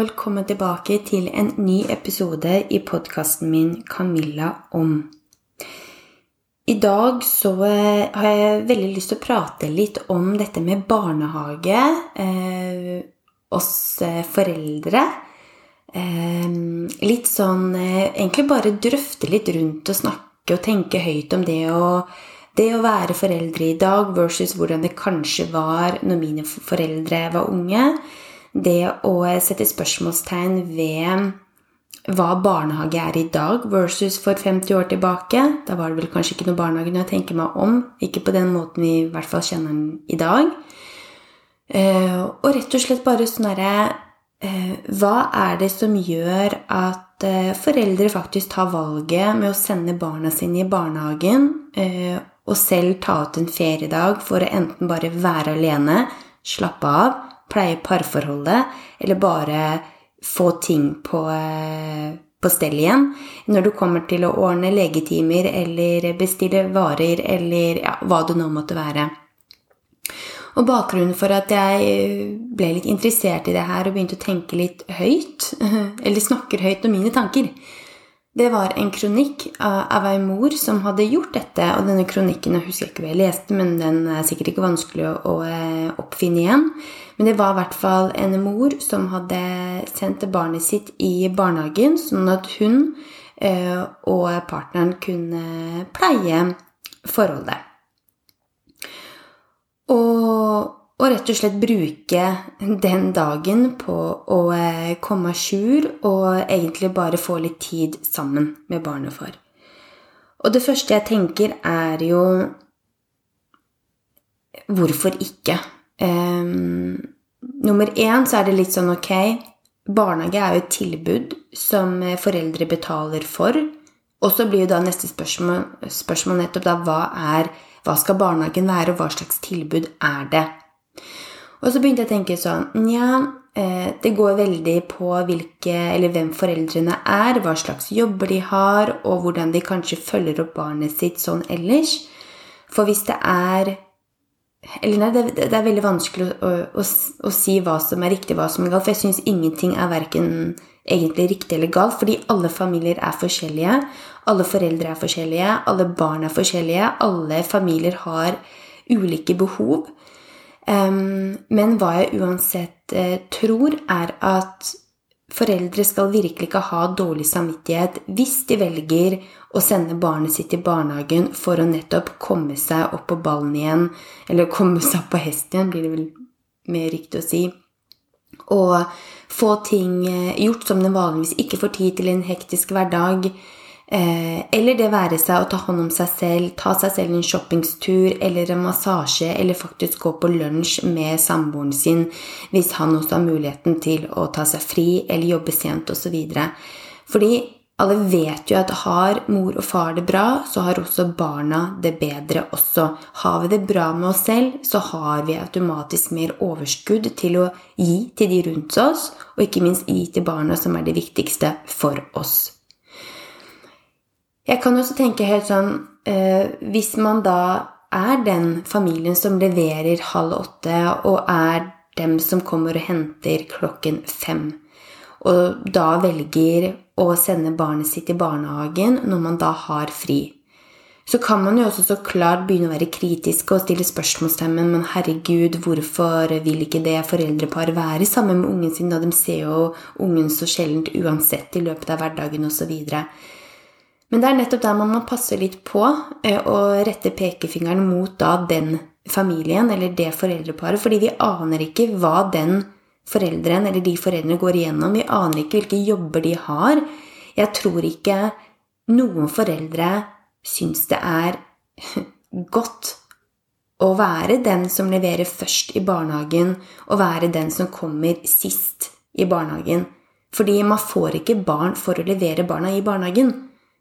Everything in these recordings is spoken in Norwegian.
og velkommen tilbake til en ny episode i podkasten min 'Camilla om'. I dag så eh, har jeg veldig lyst til å prate litt om dette med barnehage. Eh, oss eh, foreldre. Eh, litt sånn eh, Egentlig bare drøfte litt rundt og snakke og tenke høyt om det å det å være foreldre i dag versus hvordan det kanskje var når mine foreldre var unge det å sette spørsmålstegn ved hva barnehage er i dag versus for 50 år tilbake. Da var det vel kanskje ikke noe barnehage når jeg tenker meg om. Ikke på den måten vi i hvert fall kjenner den i dag. Eh, og rett og slett bare sånn herre eh, Hva er det som gjør at eh, foreldre faktisk tar valget med å sende barna sine i barnehagen og selv ta ut en feriedag for å enten bare være alene, slappe av, pleie parforholdet, eller bare få ting på, på stell igjen. Når du kommer til å ordne legetimer eller bestille varer eller ja, hva det nå måtte være. Og bakgrunnen for at jeg ble litt interessert i det her og begynte å tenke litt høyt, eller snakker høyt om mine tanker, det var en kronikk av ei mor som hadde gjort dette. Og denne kronikken jeg husker ikke hva jeg leste, men den er sikkert ikke vanskelig å eh, oppfinne igjen. Men det var i hvert fall en mor som hadde sendt barnet sitt i barnehagen, sånn at hun eh, og partneren kunne pleie forholdet. Og og rett og slett bruke den dagen på å eh, komme à jour og egentlig bare få litt tid sammen med barnet for. Og det første jeg tenker, er jo Hvorfor ikke? Um, nummer én så er det litt sånn ok Barnehage er jo et tilbud som foreldre betaler for. Og så blir jo da neste spørsmål, spørsmål nettopp da hva er Hva skal barnehagen være, og hva slags tilbud er det? Og så begynte jeg å tenke sånn Nja, eh, det går veldig på hvilke, eller hvem foreldrene er, hva slags jobber de har, og hvordan de kanskje følger opp barnet sitt sånn ellers. For hvis det er Eller nei, det, det er veldig vanskelig å, å, å, si hva som er riktig, hva som er galt. For jeg syns ingenting er verken egentlig riktig eller galt, fordi alle familier er forskjellige. Alle foreldre er forskjellige, alle barn er forskjellige. Alle familier har ulike behov. Men hva jeg uansett uh, tror, er at foreldre skal virkelig ikke ha dårlig samvittighet hvis de velger å sende barnet sitt i barnehagen for å nettopp komme seg opp på ballen igjen, eller komme seg opp på hesten igjen, blir det vel mer riktig å si, og få ting eh, gjort som de vanligvis ikke får tid til i en hektisk hverdag. Eh, eller det være seg å ta hånd om seg selv, ta seg selv en shoppingstur eller en massasje, eller faktisk gå på lunsj med samboeren sin hvis han også har muligheten til å ta seg fri eller jobbe sent osv. Fordi alle vet jo at har mor og far det bra, så har også barna det bedre også. Har vi det bra med oss selv, så har vi automatisk mer overskudd til å gi til de rundt oss, og ikke minst gi til barna, som er det viktigste for oss. Jeg kan også tenke helt sånn eh, Hvis man da er den familien som leverer halv åtte, og er dem som kommer og henter klokken fem, og da velger å sende barnet sitt i barnehagen når man da har fri, så kan man jo også så klart begynne å være kritisk og stille spørsmålstegn men herregud, hvorfor vil ikke det foreldreparet være sammen med ungen sin, da de ser jo ungen så sjeldent uansett i løpet av hverdagen osv. Men det er nettopp der man må passe litt på eh, å rette pekefingeren mot da den familien eller det foreldreparet, fordi vi aner ikke hva den foreldren eller de foreldrene går igjennom. Vi aner ikke hvilke jobber de har. Jeg tror ikke noen foreldre syns det er godt å være den som leverer først i barnehagen, og være den som kommer sist i barnehagen. Fordi man får ikke barn for å levere barna i barnehagen.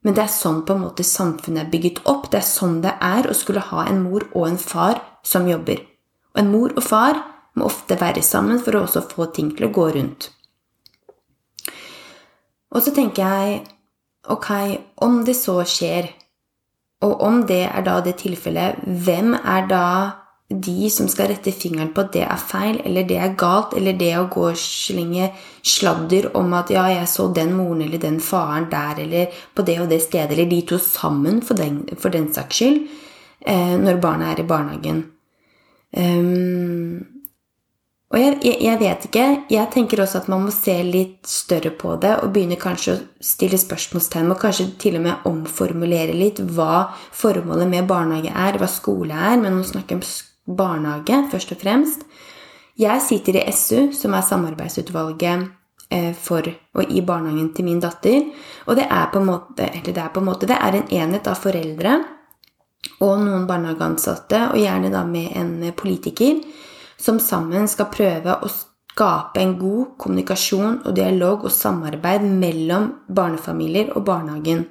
Men det er sånn på en måte samfunnet er bygget opp. Det er sånn det er å skulle ha en mor og en far som jobber. Og en mor og far må ofte være sammen for å også få ting til å gå rundt. Og så tenker jeg ok, om det så skjer, og om det er da det tilfellet, hvem er da de som skal rette fingeren på at det er feil, eller det er galt, eller det å gå og slenge sladder om at 'ja, jeg så den moren eller den faren der', eller på det og det stedet, eller de to sammen, for den, for den saks skyld, eh, når barna er i barnehagen. Um, og jeg, jeg, jeg, vet ikke. Jeg tenker også at man må se litt større på det og begynne kanskje å stille spørsmålstegn og kanskje til og med omformulere litt hva formålet med barnehage er, hva skole er. Men nå snakker jeg om barnehage, først og fremst. Jeg sitter i SU, som er samarbeidsutvalget eh, for og i barnehagen til min datter. Og det er på en måte, det er en måte, det er en enhet av foreldre og noen barnehageansatte, og gjerne da med en politiker, som sammen skal prøve å skape en god kommunikasjon og dialog og samarbeid mellom barnefamilier og barnehagen.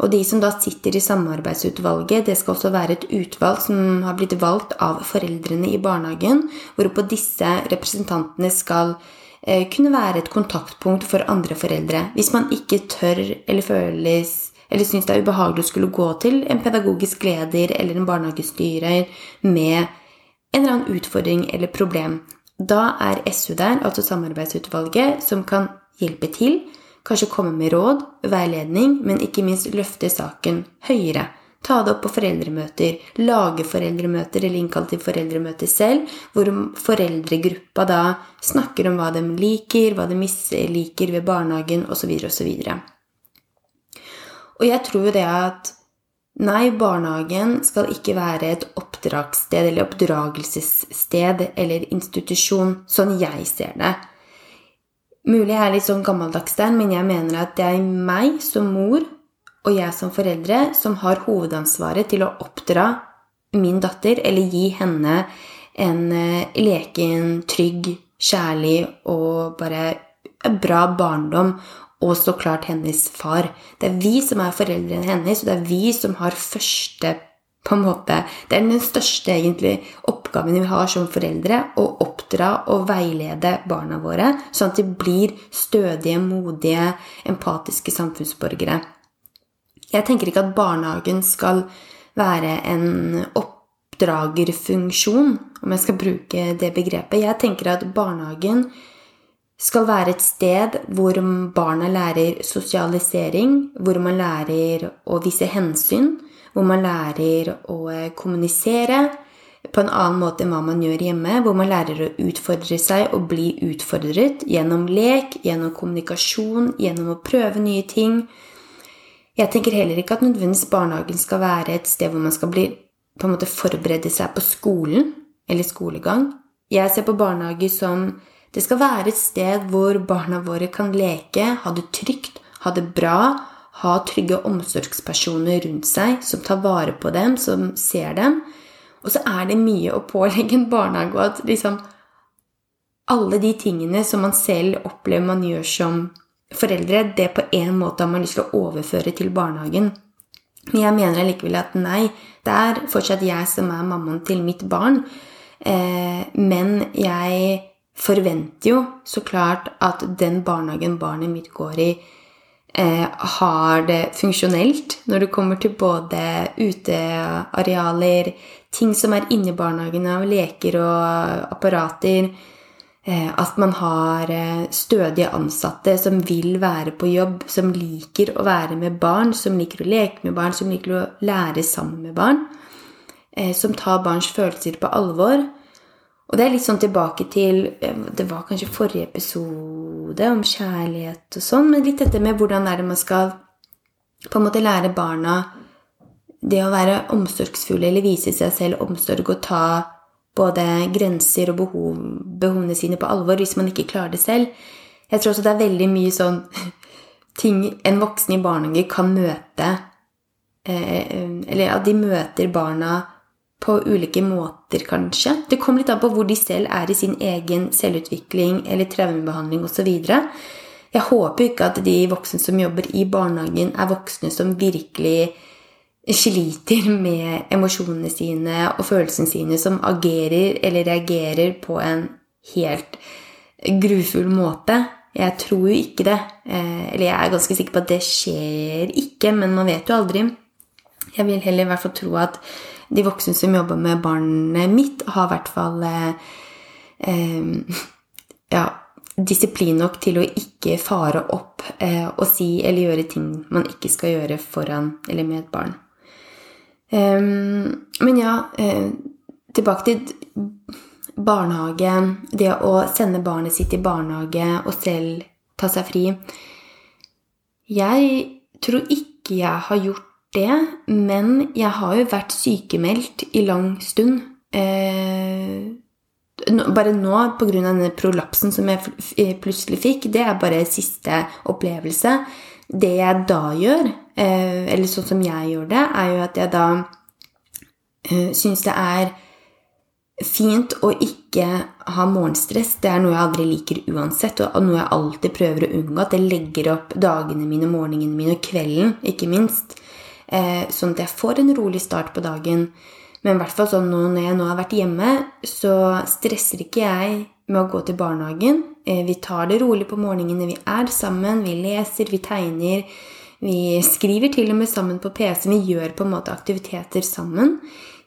Og de som da sitter i samarbeidsutvalget, det skal også være et utvalg som har blitt valgt av foreldrene i barnehagen, hvorpå disse representantene skal eh, kunne være et kontaktpunkt for andre foreldre. Hvis man ikke tør eller føles eller syns det er ubehagelig å skulle gå til en pedagogisk leder eller en barnehagestyrer med en eller annen utfordring eller problem. Da er SU der, altså samarbeidsutvalget, som kan hjelpe til Kanskje komme med råd, veiledning, men ikke minst løfte saken høyere. Ta det opp på foreldremøter, lage foreldremøter eller innkalle til foreldremøter selv, hvor foreldregruppa da snakker om hva de liker, hva de misliker ved barnehagen osv. osv. Og jeg tror jo det at nei, barnehagen skal ikke være et oppdragssted eller oppdragelsessted eller institusjon, sånn jeg ser det. Mulig jeg er litt sånn gammeldags der, men jeg mener at det er meg som mor og jeg som foreldre som har hovedansvaret til å oppdra min datter, eller gi henne en eh, leken, trygg, kjærlig og bare bra barndom. Og så klart hennes far. Det er vi som er foreldrene hennes, og det er vi som har første på en måte, Det er den største egentlig oppgaven vi har som foreldre. Å oppdra og veilede barna våre, sånn at de blir stødige, modige, empatiske samfunnsborgere. Jeg tenker ikke at barnehagen skal være en oppdragerfunksjon, om jeg skal bruke det begrepet. Jeg tenker at barnehagen skal være et sted hvor barna lærer sosialisering, hvor man lærer å vise hensyn, hvor man lærer å eh, kommunisere på en annen måte enn hva man gjør hjemme, hvor man lærer å utfordre seg og bli utfordret gjennom lek, gjennom kommunikasjon, gjennom å prøve nye ting. Jeg tenker heller ikke at nødvendigvis barnehagen skal være et sted hvor man skal bli, på en måte forberede seg på skolen eller skolegang. Jeg ser på barnehage som det skal være et sted hvor barna våre kan leke, ha det trygt, ha det bra, ha trygge omsorgspersoner rundt seg som tar vare på dem, som ser dem. Og så er det mye å pålegge en barnehage, og at liksom alle de tingene som man selv opplever man gjør som foreldre, det på en måte har man lyst til å overføre til barnehagen. Men jeg mener allikevel at nei, det er fortsatt jeg som er mammaen til mitt barn. Eh, men jeg forventer jo så klart at den barnehagen barnet mitt går i, har det funksjonelt når det kommer til både utearealer, ting som er inni barnehagen av leker og apparater. Eh, at man har eh, stødige ansatte som vil være på jobb, som liker å være med barn, som liker å leke med barn, som liker å lære sammen med barn. Eh, som tar barns følelser på alvor og det er litt sånn tilbake til eh, Det var kanskje forrige episode om kjærlighet og sånn, men litt dette med hvordan er det man skal på en måte lære barna det å være omsorgsfulle eller vise seg selv omsorg og ta både grenser og behov, behovene sine på alvor hvis man ikke klarer det selv. Jeg tror også det er veldig mye sånn ting en voksen i barnehage kan møte eh, Eller at de møter barna på ulike måter, kanskje. Det kommer litt an på hvor de selv er i sin egen selvutvikling eller traumebehandling osv. Jeg håper ikke at de voksne som jobber i barnehagen, er voksne som virkelig sliter med emosjonene sine og følelsene sine, som agerer eller reagerer på en helt grufull måte. Jeg tror jo ikke det. Eh, eller jeg er ganske sikker på at det skjer ikke, men man vet jo aldri. Jeg vil heller i hvert fall tro at de voksne som jobber med barnet mitt, har i hvert fall eh, eh, ja, disiplin nok til å ikke fare opp eh, og si eller gjøre ting man ikke skal gjøre foran eller med et barn. Eh, men ja, eh, tilbake til barnehage. Det å sende barnet sitt i barnehage og selv ta seg fri. Jeg tror ikke jeg har gjort det, men jeg har jo vært sykemeldt i lang stund. Eh, bare nå, pga. denne prolapsen som jeg eh, plutselig fikk, det er bare siste opplevelse. Det jeg da gjør, eh, eller sånn som jeg gjør det, er jo at jeg da eh, syns det er fint å ikke ha morgenstress. Det er noe jeg aldri liker uansett, og noe jeg alltid prøver å unngå. At jeg legger opp dagene mine, morgenene mine og kvelden, ikke minst. Sånn at jeg får en rolig start på dagen. Men i hvert fall sånn nå når jeg nå har vært hjemme, så stresser ikke jeg med å gå til barnehagen. Eh, vi tar det rolig på morgenene. Vi er sammen, vi leser, vi tegner. Vi skriver til og med sammen på PC. Vi gjør på en måte aktiviteter sammen.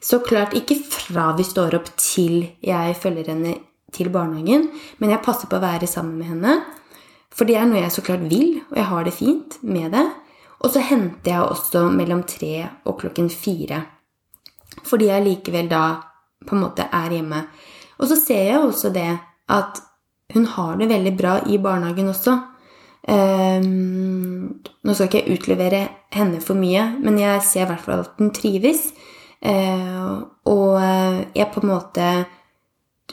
Så klart ikke fra vi står opp til jeg følger henne til barnehagen, men jeg passer på å være sammen med henne. For det er noe jeg så klart vil, og jeg har det fint med det. Og så henter jeg også mellom tre og klokken fire. Fordi jeg likevel da på en måte er hjemme. Og så ser jeg også det at hun har det veldig bra i barnehagen også. Um, nå skal ikke jeg utlevere henne for mye, men jeg ser i hvert fall at hun trives. Uh, og jeg på en måte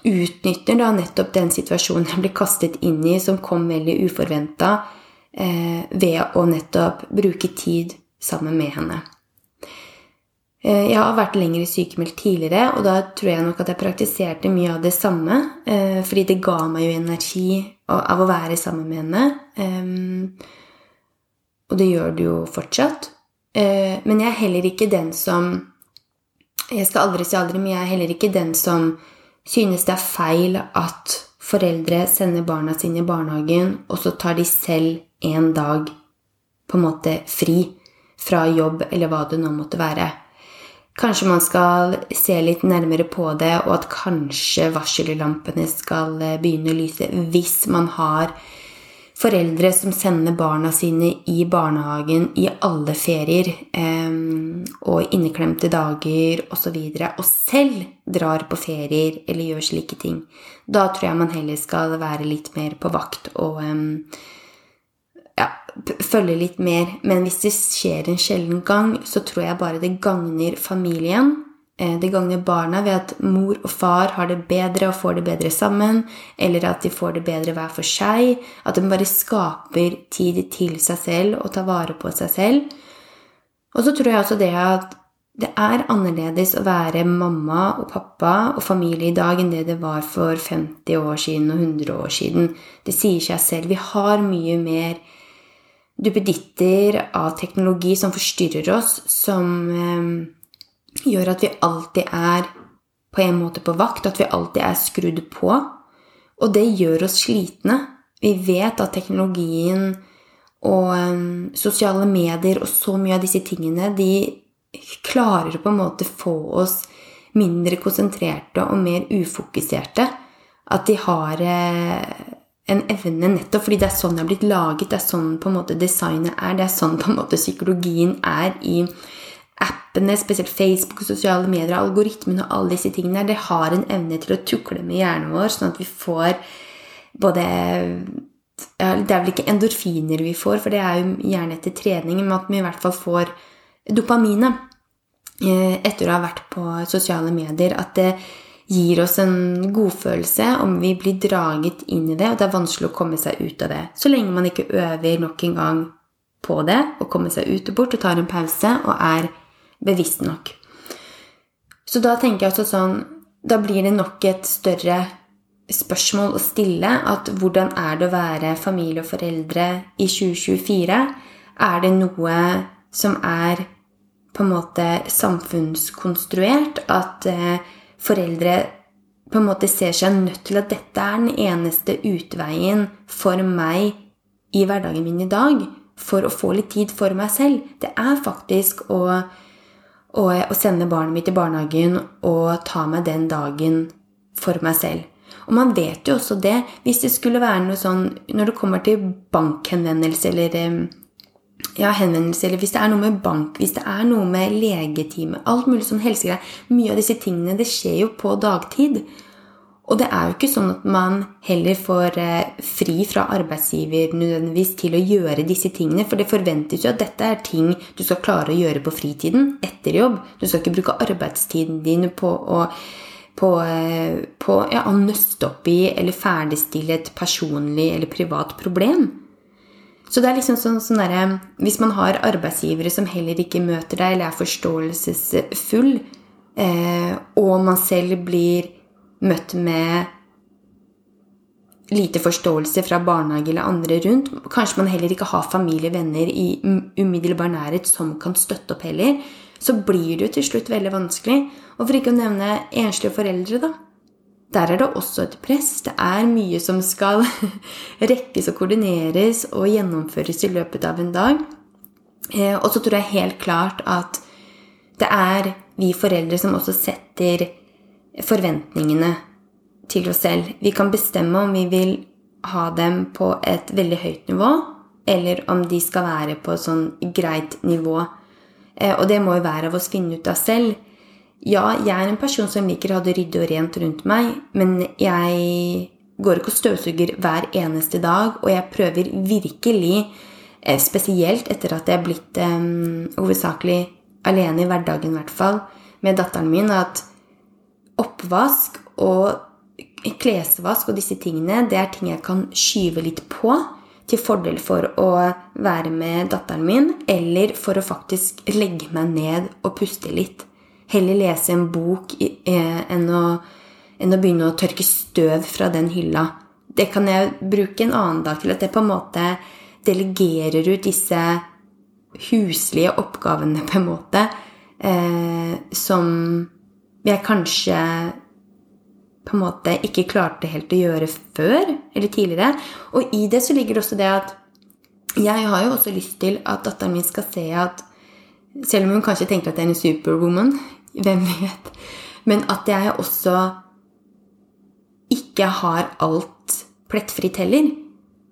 utnytter da nettopp den situasjonen jeg blir kastet inn i, som kom veldig uforventa, ved å nettopp bruke tid sammen med henne. Eh, jeg har vært lenger sykemeldt tidligere, og da tror jeg nok at jeg praktiserte mye av det samme. Eh, fordi det ga meg jo energi av å være sammen med henne. Og det gjør det jo fortsatt. Eh, men jeg er heller ikke den som Jeg skal aldri si aldri, men jeg er heller ikke den som synes det er feil at foreldre sender barna sine i barnehagen, og så tar de selv en dag på en måte fri fra jobb, eller hva det nå måtte være. Kanskje man skal se litt nærmere på det, og at kanskje varsellampene skal eh, begynne å lyse hvis man har foreldre som sender barna sine i barnehagen i alle ferier eh, og inneklemte dager osv., og, og selv drar på ferier eller gjør slike ting. Da tror jeg man heller skal være litt mer på vakt og eh, følge litt mer. Men hvis det skjer en sjelden gang, så tror jeg bare det gagner familien. Eh, det gagner barna ved at mor og far har det bedre og får det bedre sammen. Eller at de får det bedre hver for seg. At de bare skaper tid til seg selv og tar vare på seg selv. Og så tror jeg også det at det er annerledes å være mamma og pappa og familie i dag enn det det var for 50 år siden og 100 år siden. Det sier seg selv. Vi har mye mer duppeditter av teknologi som forstyrrer oss, som eh, gjør at vi alltid er på en måte på vakt, at vi alltid er skrudd på. Og det gjør oss slitne. Vi vet at teknologien og um, sosiale medier og så mye av disse tingene, de klarer på en måte få oss mindre konsentrerte og mer ufokuserte. At de har eh, en evne nettopp fordi det er sånn det er blitt laget, det er sånn på en måte designet er, det er sånn på en måte psykologien er i appene, spesielt Facebook sosiale medier, algoritmene og alle disse tingene det har en evne til å tukle med hjernen vår, sånn at vi får både ja, Det er vel ikke endorfiner vi får, for det er jo gjerne etter trening, men at vi i hvert fall får dopaminet eh, etter å ha vært på sosiale medier. At det gir oss en godfølelse om vi blir draget inn i det, og det er vanskelig å komme seg ut av det. Så lenge man ikke øver nok en gang på det og kommer seg ut og bort og tar en pause og er bevisst nok. Så da tenker jeg også sånn Da blir det nok et større spørsmål å stille at hvordan er det å være familie og foreldre i 2024? Er det noe som er på en måte samfunnskonstruert? At eh, foreldre på en måte ser seg nødt til at dette er den eneste utveien for meg i hverdagen min i dag for å få litt tid for meg selv. Det er faktisk å, å, å sende barnet mitt i barnehagen og ta meg den dagen for meg selv. Og man vet jo også det, hvis det skulle være noe sånn Når det kommer til bankhenvendelse eller ja, henvendelse, eller hvis det er noe med bank, hvis det er noe med legetime, alt mulig sånn helsegreier Mye av disse tingene, det skjer jo på dagtid. Og det er jo ikke sånn at man heller får eh, fri fra arbeidsgiver nødvendigvis til å gjøre disse tingene, for det forventes jo at dette er ting du skal klare å gjøre på fritiden etter jobb. Du skal ikke bruke arbeidstiden din på å på, eh, på ja, nøste opp i eller ferdigstille et personlig eller privat problem. Så det er liksom sånn, sånn der, Hvis man har arbeidsgivere som heller ikke møter deg eller er forståelsesfull, eh, og man selv blir møtt med lite forståelse fra barnehage eller andre rundt. Kanskje man heller ikke har familie, venner i umiddelbar nærhet som kan støtte opp heller. Så blir det jo til slutt veldig vanskelig. Og for ikke å nevne enslige foreldre, da. Der er det også et press. Det er mye som skal rekkes og koordineres og gjennomføres i løpet av en dag. Eh, og så tror jeg helt klart at det er vi foreldre som også setter forventningene til oss selv. Vi kan bestemme om vi vil ha dem på et veldig høyt nivå, eller om de skal være på et sånn greit nivå. Eh, og det må jo hver av oss finne ut av selv. Ja, jeg er en person som liker å ha det ryddig og rent rundt meg, men jeg går ikke og støvsuger hver eneste dag, og jeg prøver virkelig, eh, spesielt etter at jeg er blitt um, hovedsakelig alene i hverdagen, i hvert fall, med datteren min, at oppvask og klesvask og disse tingene, det er ting jeg kan skyve litt på til fordel for å være med datteren min, eller for å faktisk legge meg ned og puste litt. Heller lese en bok eh, enn, å, enn, å, begynne å tørke støv fra den hylla. Det kan jeg bruke en annen dag til. At jeg på en måte delegerer ut disse huslige oppgavene, på en måte, eh, som jeg kanskje på en måte ikke klarte helt å gjøre før eller tidligere. Og i det så ligger det også det at jeg har jo også lyst til at datteren min skal se at selv om hun kanskje tenker at jeg er en superwoman, hvem vet, men at jeg også ikke har alt plettfritt heller.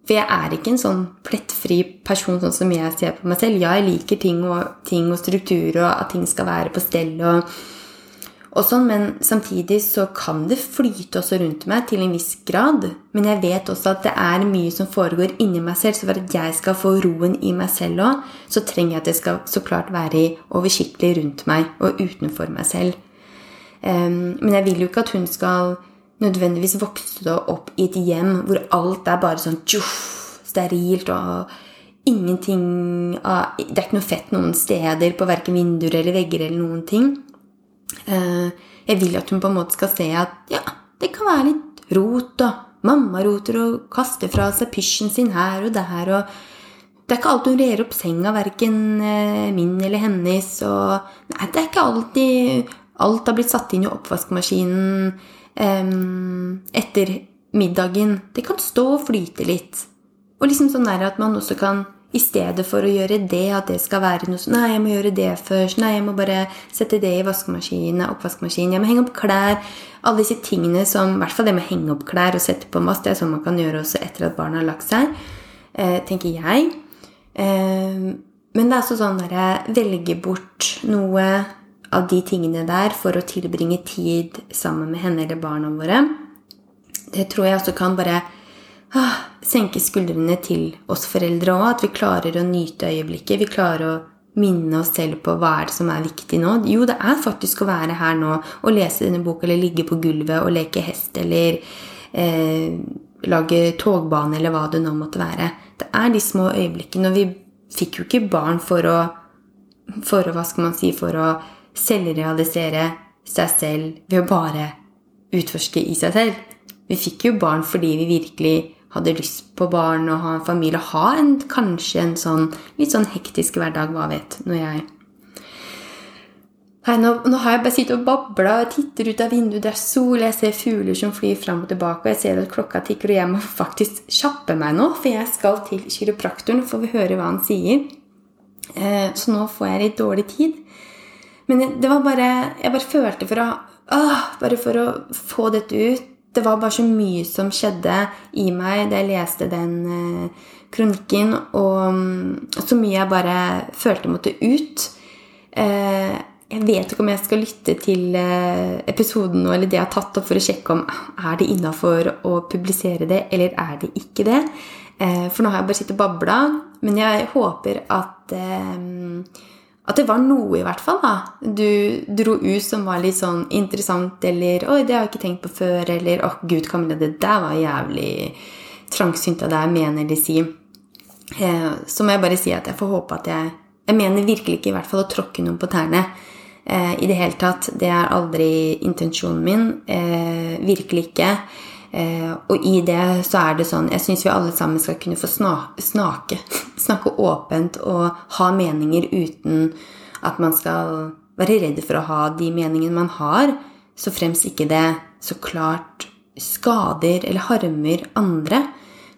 For jeg er ikke en sånn plettfri person sånn som jeg ser på meg selv. Ja, jeg liker ting og, ting og struktur, og at ting skal være på stell. og og sånn, men samtidig så kan det flyte også rundt meg til en viss grad. Men jeg vet også at det er mye som foregår inni meg selv, så for at jeg skal få roen i meg selv òg, så trenger jeg at det skal så klart være oversiktlig rundt meg og utenfor meg selv. Um, men jeg vil jo ikke at hun skal nødvendigvis vokse opp i et hjem hvor alt er bare sånn tjoff, sterilt og ingenting av Det er ikke noe fett noen steder på verken vinduer eller vegger eller noen ting. Eh, jeg vil at hun på en måte skal se at ja, det kan være litt rot, og mamma roter og kaster fra seg pysjen sin her og der, og det er ikke alltid hun rer opp senga, verken eh, min eller hennes, og Nei, det er ikke alltid Alt har blitt satt inn i oppvaskmaskinen um, etter middagen. Det kan stå og flyte litt. Og liksom sånn er at man også kan i stedet for å gjøre det, at det skal være noe sånn Nei, jeg må gjøre det først. Nei, jeg må bare sette det i vaskemaskinen, oppvaskmaskinen. Jeg må henge opp klær. Alle disse tingene som I hvert fall det med å henge opp klær og sette på masse. Det er sånn man kan gjøre også etter at barna har lagt seg. Eh, tenker jeg. Eh, men det er også sånn at jeg velger bort noe av de tingene der for å tilbringe tid sammen med henne eller barna våre. Det tror jeg også kan bare ah, senke skuldrene til oss foreldre òg. At vi klarer å nyte øyeblikket. Vi klarer å minne oss selv på hva er det som er viktig nå. Jo, det er faktisk å være her nå og lese denne boka eller ligge på gulvet og leke hest eller eh, lage togbane eller hva det nå måtte være. Det er de små øyeblikkene. Og vi fikk jo ikke barn for å, for å hva skal man si, for å selvrealisere seg selv ved å bare utforske i seg selv. Vi fikk jo barn fordi vi virkelig hadde lyst på barn og ha en familie. Ha en, kanskje en sånn litt sånn hektisk hverdag, hva vet, når jeg Nei, nå, nå, har jeg bare sittet og babla og titter ut av vinduet. Det er sol, jeg ser fugler som flyr fram og tilbake, og jeg ser at klokka tikker, og jeg må faktisk kjappe meg nå, for jeg skal til kiropraktoren, får vi høre hva han sier. Eh, så nå får jeg litt dårlig tid. Men det var bare Jeg bare følte for å åh, Bare for å få dette ut. Det var bare så mye som skjedde i meg da jeg leste den eh, kronikken, og mm, så mye jeg bare følte måtte ut. Eh, jeg vet ikke om jeg skal lytte til eh, episoden nå, eller det jeg har tatt opp, for å sjekke om er det innafor å publisere det, eller er det ikke det. Eh, for nå har jeg bare sittet og babla. Men jeg håper at eh, at det var noe, i hvert fall. da. Du dro ut som var litt sånn interessant, eller 'Oi, det har jeg ikke tenkt på før', eller 'Å, gud, Camilla, det der var jævlig trangsynt av deg', mener de si. Eh, så må jeg bare si at jeg får håpe at jeg Jeg mener virkelig ikke i hvert fall å tråkke noen på tærne. Eh, I det hele tatt. Det er aldri intensjonen min. Eh, virkelig ikke. Eh, og i det så er det sånn Jeg syns vi alle sammen skal kunne få snake, snakke åpent og ha meninger uten at man skal være redd for å ha de meningene man har, så fremst ikke det så klart skader eller harmer andre.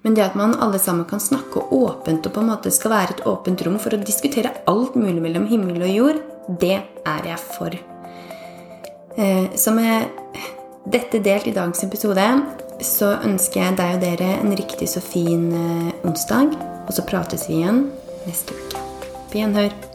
Men det at man alle sammen kan snakke åpent og på en måte skal være et åpent rom for å diskutere alt mulig mellom himmel og jord, det er jeg for. Eh, så med dette delt i dagens episode så ønsker jeg deg og dere en riktig så fin eh, onsdag. Og så prates vi igjen neste uke. På gjenhør.